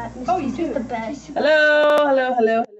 that. Mr. Oh, you do? the best. Hello, hello, hello.